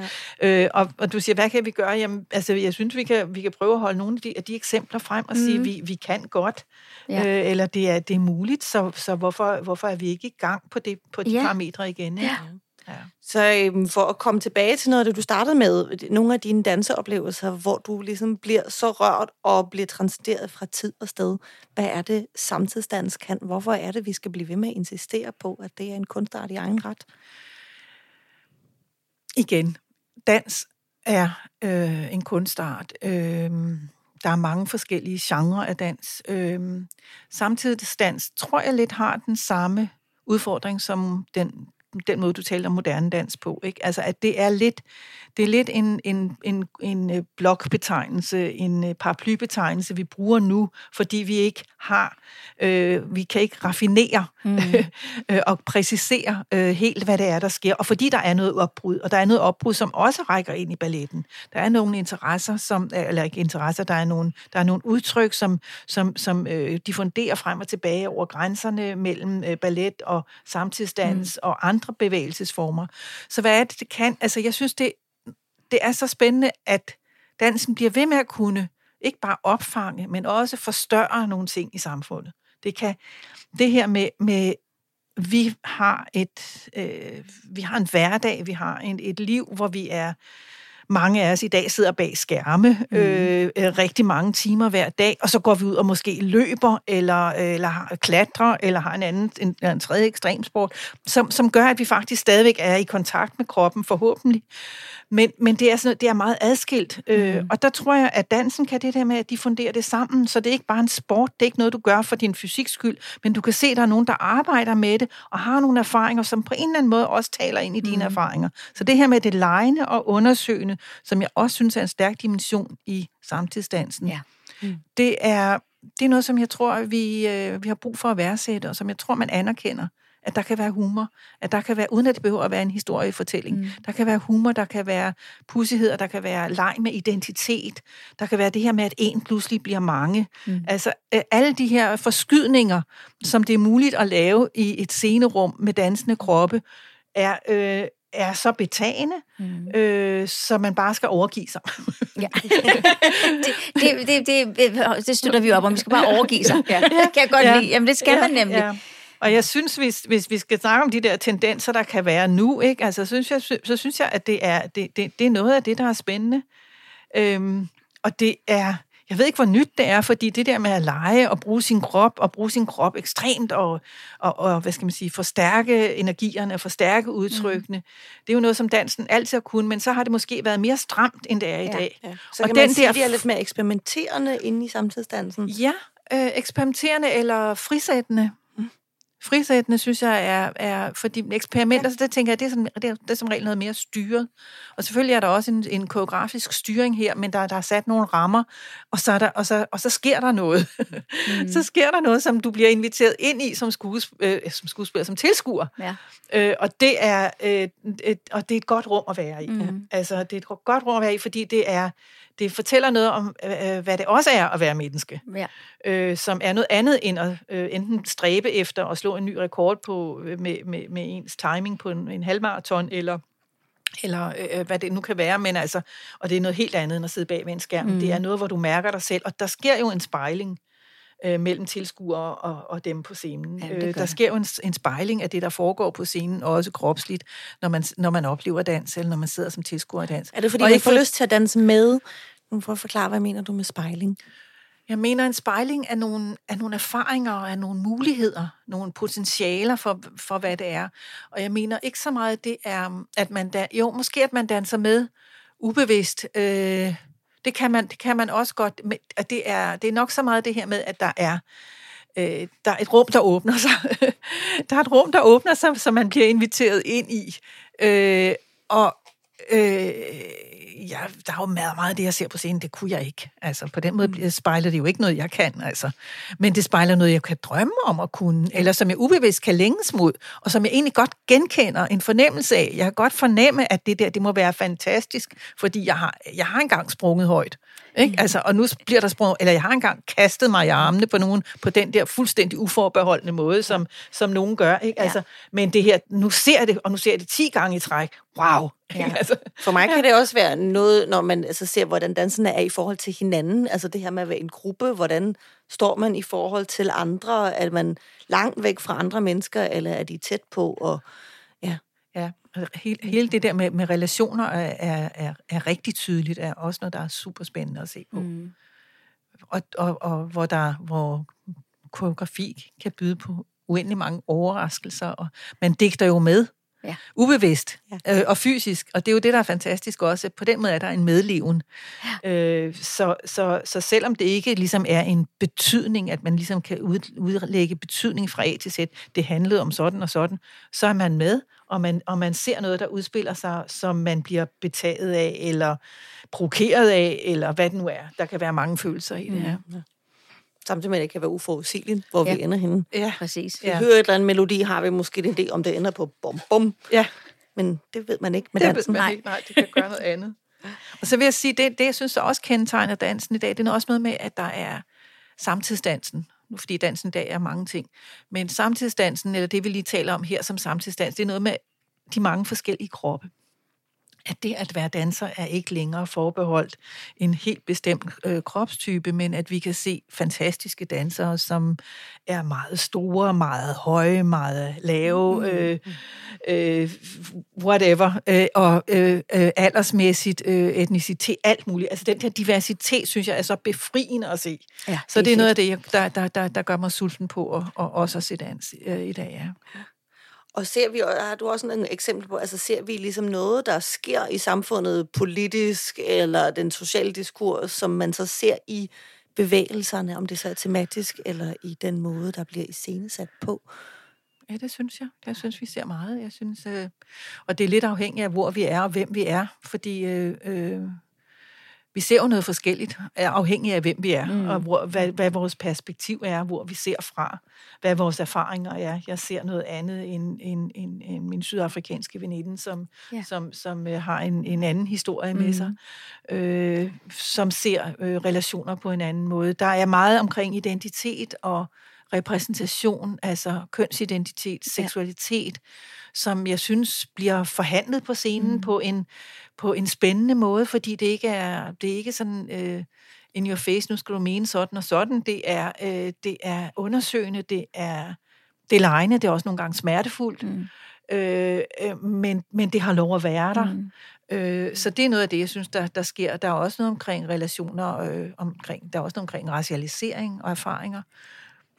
[SPEAKER 3] Øh, og, og du siger, hvad kan vi gøre? Jamen, altså jeg synes, vi kan, vi kan prøve at holde nogle af de, af de eksempler frem og sige, vi, vi kan godt.
[SPEAKER 2] Ja.
[SPEAKER 3] øh, eller det er, det er muligt, så, så hvorfor, hvorfor er vi ikke i gang på, det, på de
[SPEAKER 2] Ja.
[SPEAKER 3] parametre igen? Ikke?
[SPEAKER 2] Ja.
[SPEAKER 3] Ja.
[SPEAKER 1] Så øhm, for at komme tilbage til noget af det, du startede med, nogle af dine danseoplevelser, hvor du ligesom bliver så rørt og bliver transiteret fra tid og sted. Hvad er det, samtidsdans kan? Hvorfor er det, vi skal blive ved med at insistere på, at det er en kunstart i egen ret?
[SPEAKER 3] igen, dans er øh, en kunstart. Øh, der er mange forskellige genrer af dans. Øh, samtidig dans tror jeg lidt har den samme udfordring som den den måde, du talte om moderne dans på. Ikke? Altså, at det er lidt, det er lidt en, en, en, en øh, blokbetegnelse, en øh, paraplybetegnelse, vi bruger nu, fordi vi ikke har, øh, vi kan ikke raffinere mm. øh, og præcisere øh, helt, hvad det er, der sker. Og fordi der er noget opbrud, og der er noget opbrud, som også rækker ind i balletten. Der er nogle interesser, som, eller ikke interesser, der er nogle, der er nogle udtryk, som, som, som øh, diffunderer frem og tilbage over grænserne mellem øh, ballet og samtidsdans mm. og andre bevægelsesformer. Så hvad er det, det kan? Altså, jeg synes, det, det er så spændende, at dansen bliver ved med at kunne ikke bare opfange, men også forstørre nogle ting i samfundet. Det kan det her med, med vi har et øh, vi har en hverdag, vi har en, et liv, hvor vi er mange af os i dag sidder bag skærme mm. øh, rigtig mange timer hver dag, og så går vi ud og måske løber, eller, eller klatrer, eller har en anden, en, en tredje ekstremsport, som, som gør, at vi faktisk stadigvæk er i kontakt med kroppen, forhåbentlig. Men, men det, er sådan, det er meget adskilt, øh, mm. og der tror jeg, at dansen kan det der med, at de funderer det sammen, så det er ikke bare en sport, det er ikke noget, du gør for din fysiks skyld, men du kan se, at der er nogen, der arbejder med det, og har nogle erfaringer, som på en eller anden måde også taler ind i dine mm. erfaringer. Så det her med det lejende og undersøgende, som jeg også synes er en stærk dimension i samtidsdansen, ja. mm. det, er, det er noget, som jeg tror, vi, øh, vi har brug for at værdsætte, og som jeg tror, man anerkender at der kan være humor, at der kan være, uden at det behøver at være en historiefortælling, mm. der kan være humor, der kan være pussigheder, der kan være leg med identitet, der kan være det her med, at en pludselig bliver mange. Mm. Altså øh, alle de her forskydninger, som det er muligt at lave i et scenerum med dansende kroppe, er, øh, er så betagende, mm. øh, så man bare skal overgive sig. ja.
[SPEAKER 2] det, det, det, det, det støtter vi op om. Vi skal bare overgive sig. Ja. Det kan jeg godt ja. lide. Jamen, det skal ja. man nemlig. Ja.
[SPEAKER 3] Og jeg synes, hvis, hvis vi skal snakke om de der tendenser, der kan være nu, ikke? Altså, så, synes jeg, så synes jeg, at det er, det, det, det er noget af det, der er spændende. Øhm, og det er, jeg ved ikke, hvor nyt det er, fordi det der med at lege og bruge sin krop, og bruge sin krop ekstremt, og, og, og hvad skal man sige, forstærke energierne, og forstærke udtrykkene, mm. det er jo noget, som dansen altid har kunnet, men så har det måske været mere stramt, end det er i ja, dag. Ja.
[SPEAKER 1] Så og kan den man sige, der, det er lidt mere eksperimenterende inde i samtidsdansen?
[SPEAKER 3] Ja, øh, eksperimenterende eller frisættende frisættende, synes jeg, er, er fordi eksperimenter, så det tænker jeg, det er, som, det, er, det er som regel noget mere styret. Og selvfølgelig er der også en, en koreografisk styring her, men der, der er sat nogle rammer, og så, er der, og så, og så sker der noget. Mm. så sker der noget, som du bliver inviteret ind i som, skuesp- øh, som skuespiller, som tilskuer. Ja. Øh, og, det er, øh, et, og det er et godt rum at være i. Mm. Altså, det er et godt rum at være i, fordi det er det fortæller noget om, øh, hvad det også er at være menneske. Ja. Øh, som er noget andet end at øh, enten stræbe efter at slå en ny rekord på øh, med, med, med ens timing på en, en halvmarathon, eller eller øh, hvad det nu kan være, men altså, og det er noget helt andet end at sidde bag ved en skærm. Mm. Det er noget, hvor du mærker dig selv, og der sker jo en spejling øh, mellem tilskuere og, og dem på scenen. Ja, øh, der sker jo en, en spejling af det, der foregår på scenen, og også kropsligt, når man, når man oplever dans, eller når man sidder som tilskuer i dans.
[SPEAKER 1] Er det fordi, og man får lyst til at danse med? Nu får at forklare, hvad mener du med spejling?
[SPEAKER 3] Jeg mener en spejling af nogle, af nogle erfaringer og af nogle muligheder, nogle potentialer for, for, hvad det er. Og jeg mener ikke så meget, det er, at man da, jo, måske at man danser med ubevidst, øh, det kan man, det kan man også godt. Men det er, det er nok så meget det her med, at der er, øh, der er et rum, der åbner sig. der er et rum, der åbner sig, som man bliver inviteret ind i. Øh, og øh, ja, der er jo meget, meget af det, jeg ser på scenen, det kunne jeg ikke. Altså, på den måde mm. spejler det jo ikke noget, jeg kan, altså. Men det spejler noget, jeg kan drømme om at kunne, eller som jeg ubevidst kan længes mod, og som jeg egentlig godt genkender en fornemmelse af. Jeg kan godt fornemme, at det der, det må være fantastisk, fordi jeg har, jeg har engang sprunget højt. Ikke? Mm. Altså, og nu bliver der sprunget, eller jeg har engang kastet mig i armene på nogen, på den der fuldstændig uforbeholdende måde, som, som nogen gør. Ikke? Altså, ja. Men det her, nu ser jeg det, og nu ser jeg det 10 gange i træk. Wow!
[SPEAKER 1] Ja. altså, For mig kan det også være noget, når man altså, ser, hvordan danserne er i forhold til hinanden. Altså det her med at være en gruppe, hvordan står man i forhold til andre? Er man langt væk fra andre mennesker, eller er de tæt på? Og,
[SPEAKER 3] ja. Ja, hele, hele det der med, med relationer er, er, er, er rigtig tydeligt, er også noget, der er super spændende at se på. Mm. Og, og, og hvor, der, hvor koreografi kan byde på uendelig mange overraskelser, og man digter jo med
[SPEAKER 2] Ja.
[SPEAKER 3] Ubevidst
[SPEAKER 1] Ja.
[SPEAKER 3] øh, og fysisk. Og det er jo det, der er fantastisk også. På den måde er der en medleven.
[SPEAKER 2] Ja.
[SPEAKER 3] Øh, så, så, så selvom det ikke ligesom er en betydning, at man ligesom kan ud, udlægge betydning fra A til Z, det handlede om sådan og sådan, så er man med, og man, og man ser noget, der udspiller sig, som man bliver betaget af, eller provokeret af, eller hvad det nu er. Der kan være mange følelser i det her.
[SPEAKER 1] Samtidig med, at det kan være uforudsigeligt, hvor
[SPEAKER 2] Ja.
[SPEAKER 1] vi ender henne.
[SPEAKER 3] Ja,
[SPEAKER 2] Præcis.
[SPEAKER 1] Vi
[SPEAKER 3] Ja.
[SPEAKER 1] hører et eller andet melodi, har vi måske en idé om, det ender på bom bom.
[SPEAKER 3] ja.
[SPEAKER 1] Men det ved man ikke med
[SPEAKER 3] det ved
[SPEAKER 1] dansen.
[SPEAKER 3] man
[SPEAKER 2] Nej.
[SPEAKER 3] ikke. Nej, det kan gøre noget andet. Og så vil jeg sige, det, det jeg synes der også kendetegner dansen i dag, det er også noget med, at der er samtidsdansen. Nu fordi dansen i dag er mange ting. Men samtidsdansen, eller det vi lige taler om her som samtidsdans, det er noget med de mange forskellige kroppe. At det at være danser er ikke længere forbeholdt en helt bestemt øh, kropstype, men at vi kan se fantastiske dansere, som er meget store, meget høje, meget lave, øh, øh, whatever, øh, og øh, øh, aldersmæssigt, øh, etnicitet, alt muligt. Altså den der diversitet, synes jeg, er så befriende at se.
[SPEAKER 2] Ja,
[SPEAKER 3] Så det er
[SPEAKER 2] fedt.
[SPEAKER 3] noget af det, der, der, der, der gør mig sulten på og, og også at se dans øh, i dag, ja.
[SPEAKER 1] Og ser vi, har du også en eksempel på, altså ser vi ligesom noget, der sker i samfundet politisk, eller den sociale diskurs, som man så ser i bevægelserne, om det så er tematisk, eller i den måde, der bliver iscenesat på?
[SPEAKER 3] Ja, det synes jeg. Jeg synes, vi ser meget. Jeg synes, øh, og det er lidt afhængigt af, hvor vi er og hvem vi er, fordi øh, øh, vi ser jo noget forskelligt, afhængig af, hvem vi er, mm. og hvor, hvad, hvad vores perspektiv er, hvor vi ser fra, hvad vores erfaringer er. Jeg ser noget andet end, end, end, end min sydafrikanske veninde, som,
[SPEAKER 2] Ja.
[SPEAKER 3] som, som øh, har en, en anden historie med sig, øh, som ser øh, relationer på en anden måde. Der er meget omkring identitet og repræsentation, altså kønsidentitet, seksualitet, som jeg synes bliver forhandlet på scenen mm. på en på en spændende måde, fordi det ikke er det er ikke sådan øh, in your face, nu skal du mene sådan og sådan. Det er øh, det er undersøgende, det er det er lejende, det er også nogle gange smertefuldt, mm. øh, øh, men men det har lov at være der. Mm. Øh, så det er noget af det, jeg synes, der, der sker. Der er også noget omkring relationer, øh, omkring, der er også noget omkring racialisering og erfaringer.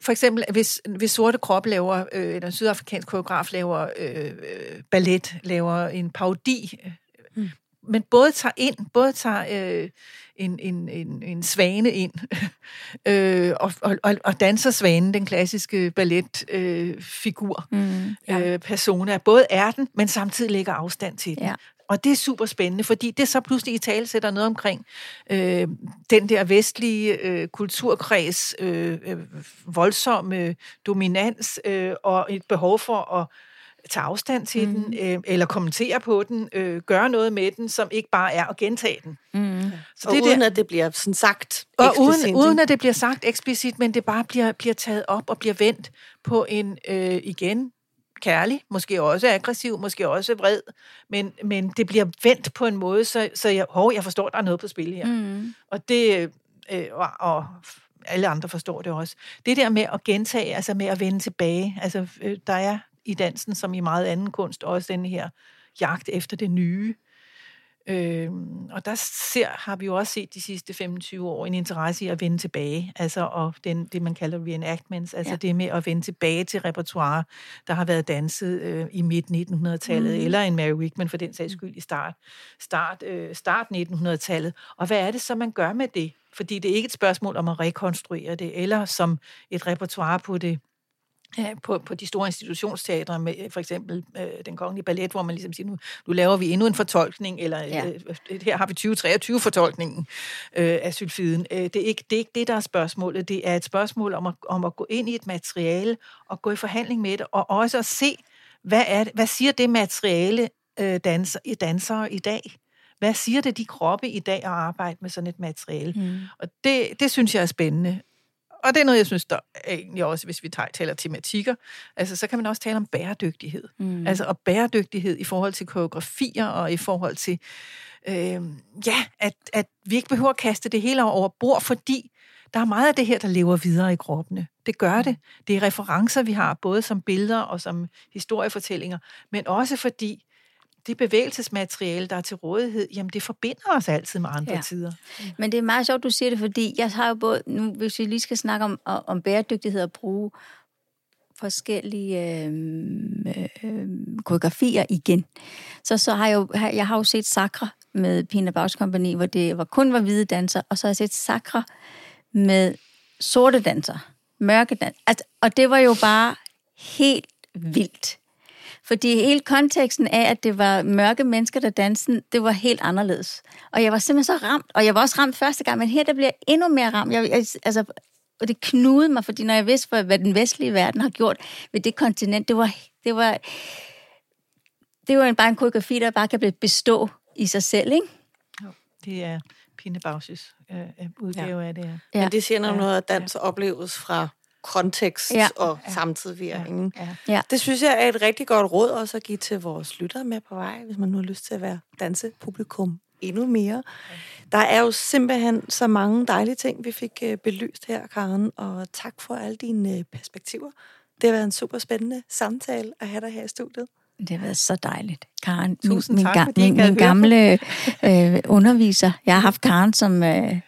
[SPEAKER 3] For eksempel, hvis, hvis sorte krop laver, øh, eller en sydafrikansk koreograf laver øh, øh, ballet, laver en parodi, mm. men både tager ind, både tager øh, en, en, en, en svane ind, øh, og, og, og, og danser svanen, den klassiske balletfigur, øh, figur,
[SPEAKER 2] Mm,
[SPEAKER 3] ja. øh, persona, både er den, men samtidig lægger afstand til den.
[SPEAKER 2] Ja.
[SPEAKER 3] Og det er super spændende, fordi det så pludselig i tale sætter noget omkring øh, den der vestlige øh, kulturkreds, øh, øh, voldsomme dominans øh, og et behov for at tage afstand til mm. den, øh, eller kommentere på den, øh, gøre noget med den, som ikke bare er at gentage den.
[SPEAKER 2] mm.
[SPEAKER 3] Så
[SPEAKER 1] og
[SPEAKER 3] det
[SPEAKER 1] uden
[SPEAKER 3] der,
[SPEAKER 1] at det bliver sådan sagt
[SPEAKER 3] og
[SPEAKER 1] eksplicit,
[SPEAKER 3] uden, uden at det bliver sagt eksplicit, men det bare bliver, bliver taget op og bliver vendt på en, øh, igen, kærlig, måske også aggressiv, måske også vred, men, men det bliver vendt på en måde, så, så jeg, hov, jeg forstår, der er noget på spil her.
[SPEAKER 2] Mm.
[SPEAKER 3] Og det, øh, og, og alle andre forstår det også. Det der med at gentage, altså med at vende tilbage, altså øh, der er i dansen, som i meget anden kunst, også den her jagt efter det nye. Øh, og der ser, har vi jo også set de sidste 25 år en interesse i at vende tilbage, altså og den, det, man kalder reenactments, altså
[SPEAKER 2] Ja.
[SPEAKER 3] det med at vende tilbage til repertoire, der har været danset øh, i midt-1900-tallet,
[SPEAKER 2] Mhm.
[SPEAKER 3] mm. eller en Mary Wickman for den sags skyld i start, start, øh, start 1900-tallet. Og hvad er det så, man gør med det? Fordi det er ikke et spørgsmål om at rekonstruere det, eller som et repertoire på det på, på de store institutionsteatre, med for eksempel øh, den kongelige ballet, hvor man ligesom siger, nu, nu laver vi endnu en fortolkning, eller
[SPEAKER 2] Ja.
[SPEAKER 3] ja. øh, her har vi 2023-fortolkningen øh, af sylfiden. Øh, det, er ikke, det er ikke det, der er spørgsmålet. Det er et spørgsmål om at, om at gå ind i et materiale og gå i forhandling med det, og også at se, hvad, er det, hvad siger det materiale øh, danser, dansere i dag? Hvad siger det de kroppe i dag at arbejde med sådan et materiale?
[SPEAKER 2] Mm.
[SPEAKER 3] Og det, det synes jeg er spændende. Og det er noget, jeg synes, der er egentlig også, hvis vi tager, taler tematikker, altså så kan man også tale om bæredygtighed.
[SPEAKER 2] Mm.
[SPEAKER 3] Altså og bæredygtighed i forhold til koreografier og i forhold til, øh, ja, at, at vi ikke behøver at kaste det hele over bord, fordi der er meget af det her, der lever videre i kroppene. Det gør det. Det er referencer, vi har, både som billeder og som historiefortællinger, men også fordi det bevægelsesmateriale, der er til rådighed, jamen det forbinder os altid med andre
[SPEAKER 2] Ja.
[SPEAKER 3] tider.
[SPEAKER 2] Men det er meget sjovt, du siger det, fordi jeg har jo både, nu hvis vi lige skal snakke om, om bæredygtighed og bruge forskellige øh, øh, koreografier igen. Så, så har jeg jo, jeg har jo set Sakra med Pina Bausch Company, hvor det var, kun var hvide danser, og så har jeg set Sakra med sorte danser, mørke danser. Altså, og det var jo bare helt vildt. Fordi hele konteksten af, at det var mørke mennesker, der dansede, det var helt anderledes. Og jeg var simpelthen så ramt, og jeg var også ramt første gang, men her der bliver jeg endnu mere ramt. Jeg, jeg, altså, og det knudede mig, fordi når jeg vidste, hvad, hvad den vestlige verden har gjort ved det kontinent, det var, det var, det var bare en koreografi, der bare kan bestå i sig selv, ikke?
[SPEAKER 3] Jo, det er Pine Bausch's øh, udgave ja. af det. Ja.
[SPEAKER 1] Ja. Men det siger noget, ja. noget, at dans opleves fra kontekst
[SPEAKER 2] Ja.
[SPEAKER 1] og
[SPEAKER 3] Ja.
[SPEAKER 1] samtidsvirkning.
[SPEAKER 3] Ja.
[SPEAKER 2] Ja.
[SPEAKER 1] Det synes jeg er et rigtig godt råd også at give til vores lyttere med på vej, hvis man nu har lyst til at være dansepublikum endnu mere. Der er jo simpelthen så mange dejlige ting, vi fik øh, belyst her, Karen, og tak for alle dine øh, perspektiver. Det har været en super spændende samtale at have dig her i studiet.
[SPEAKER 2] Det har været så dejligt. Karen,
[SPEAKER 3] Tusind
[SPEAKER 2] min,
[SPEAKER 3] tak,
[SPEAKER 2] min, min, min gamle øh, underviser. Jeg har haft Karen som øh,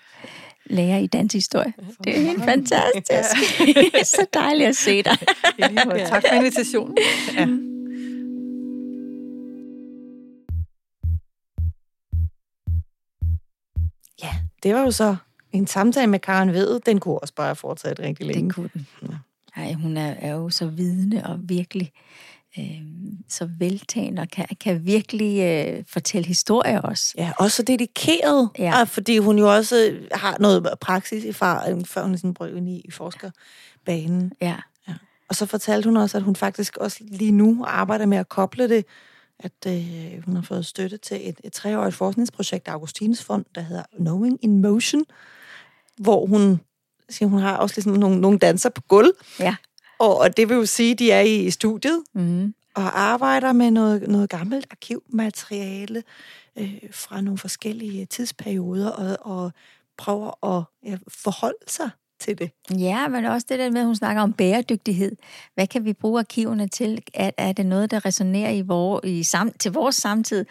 [SPEAKER 2] lærer i danshistorie. Det er helt fantastisk. så dejligt at se dig.
[SPEAKER 3] Måde. Tak for invitationen. Ja.
[SPEAKER 1] Ja, det var jo så en samtale med Karen Ved. Den kunne også bare fortsat rigtig længe.
[SPEAKER 2] Det kunne den. Ej, hun er, er jo så vidende og virkelig øh, så veltagende og kan, kan virkelig øh, fortælle historier også.
[SPEAKER 1] Ja, også så dedikeret,
[SPEAKER 2] Ja.
[SPEAKER 1] ja. fordi hun jo også har noget praksis i far, før hun sådan brød ind i, i forskerbanen.
[SPEAKER 2] Ja.
[SPEAKER 1] Og så fortalte hun også, at hun faktisk også lige nu arbejder med at koble det, at øh, hun har fået støtte til et, et treårigt forskningsprojekt af Augustines Fond, der hedder Knowing in Motion, hvor hun siger, hun har også ligesom nogle, nogle danser på gulv,
[SPEAKER 2] Ja.
[SPEAKER 1] Og, det vil jo sige, at de er i studiet,
[SPEAKER 2] Mm.
[SPEAKER 1] og arbejder med noget, noget gammelt arkivmateriale øh, fra nogle forskellige tidsperioder, og, og prøver at ja, forholde sig til det.
[SPEAKER 2] Ja, men også det der med, at hun snakker om bæredygtighed. Hvad kan vi bruge arkiverne til? Er, er det noget, der resonerer i vor, i sam, til vores samtid?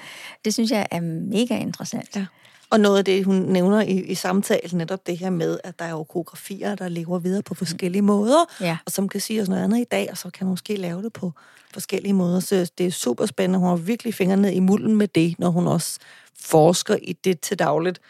[SPEAKER 2] Det synes jeg er mega interessant.
[SPEAKER 1] Ja. Og noget af det, hun nævner i, i samtalen, netop det her med, at der er jo koreografier, der lever videre på forskellige måder,
[SPEAKER 2] Ja.
[SPEAKER 1] og som kan sige os noget andet i dag, og så kan man måske lave det på forskellige måder. Så det er super spændende. Hun har virkelig fingrene ned i mulden med det, når hun også forsker i det til dagligt.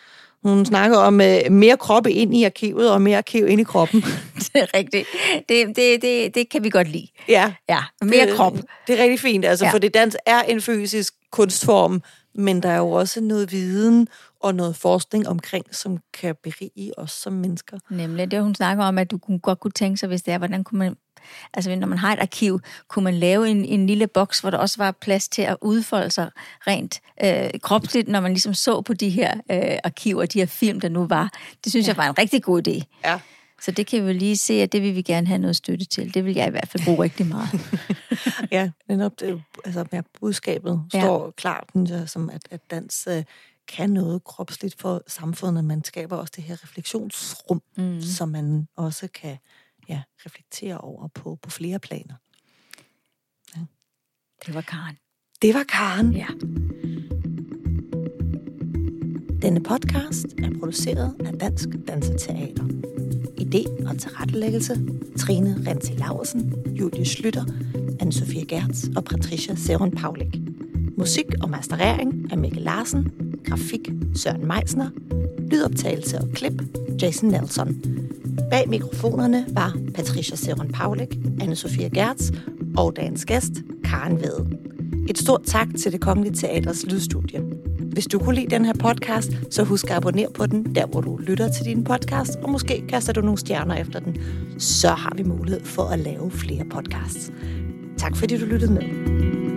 [SPEAKER 1] Hun snakker om uh, mere kroppe ind i arkivet, og mere arkiv ind i kroppen.
[SPEAKER 2] Det er rigtigt. Det, det, det, det kan vi godt lide.
[SPEAKER 1] ja,
[SPEAKER 2] Ja, mere
[SPEAKER 1] det,
[SPEAKER 2] krop.
[SPEAKER 1] Det er rigtig fint, altså,
[SPEAKER 2] ja.
[SPEAKER 1] for det dans er en fysisk kunstform, men der er jo også noget viden og noget forskning omkring, som kan berige os som mennesker.
[SPEAKER 2] Nemlig det, hun snakker om, at du kunne, godt kunne tænke sig, hvis det er, hvordan kunne man... Altså, når man har et arkiv, kunne man lave en, en lille boks, hvor der også var plads til at udfolde sig rent øh, kropsligt, når man ligesom så på de her øh, arkiver, de her film, der nu var. Det synes ja. jeg var en rigtig god idé.
[SPEAKER 1] Ja.
[SPEAKER 2] Så det kan vi lige se, at det vil vi gerne have noget støtte til. Det vil jeg i hvert fald bruge rigtig meget.
[SPEAKER 1] Ja, netop det, altså med budskabet Ja. står klart, synes jeg, som at, at dans øh, kan noget kropsligt for samfundet. Man skaber også det her refleksionsrum, mm. som man også kan ja, reflektere over på, på flere planer.
[SPEAKER 2] Det var Karen.
[SPEAKER 1] Det var Karen.
[SPEAKER 2] Ja.
[SPEAKER 1] Denne podcast er produceret af Dansk Danseteater. Idé og tilrettelæggelse Trine Renzi Laursen, Julie Slytter, Anne-Sophie Gertz og Patricia Seron Paulik. Musik og masterering af Mikkel Larsen. Grafik Søren Meisner. Lydoptagelse og klip Jason Nelson. Bag mikrofonerne var Patricia Seron Paulik, Anne-Sophie Gertz og dagens gæst Karen Vede. Et stort tak til det Kongelige Teaters lydstudie. Hvis du kunne lide den her podcast, så husk at abonnere på den, der hvor du lytter til din podcast, og måske kaster du nogle stjerner efter den. Så har vi mulighed for at lave flere podcasts. Tak fordi du lyttede med.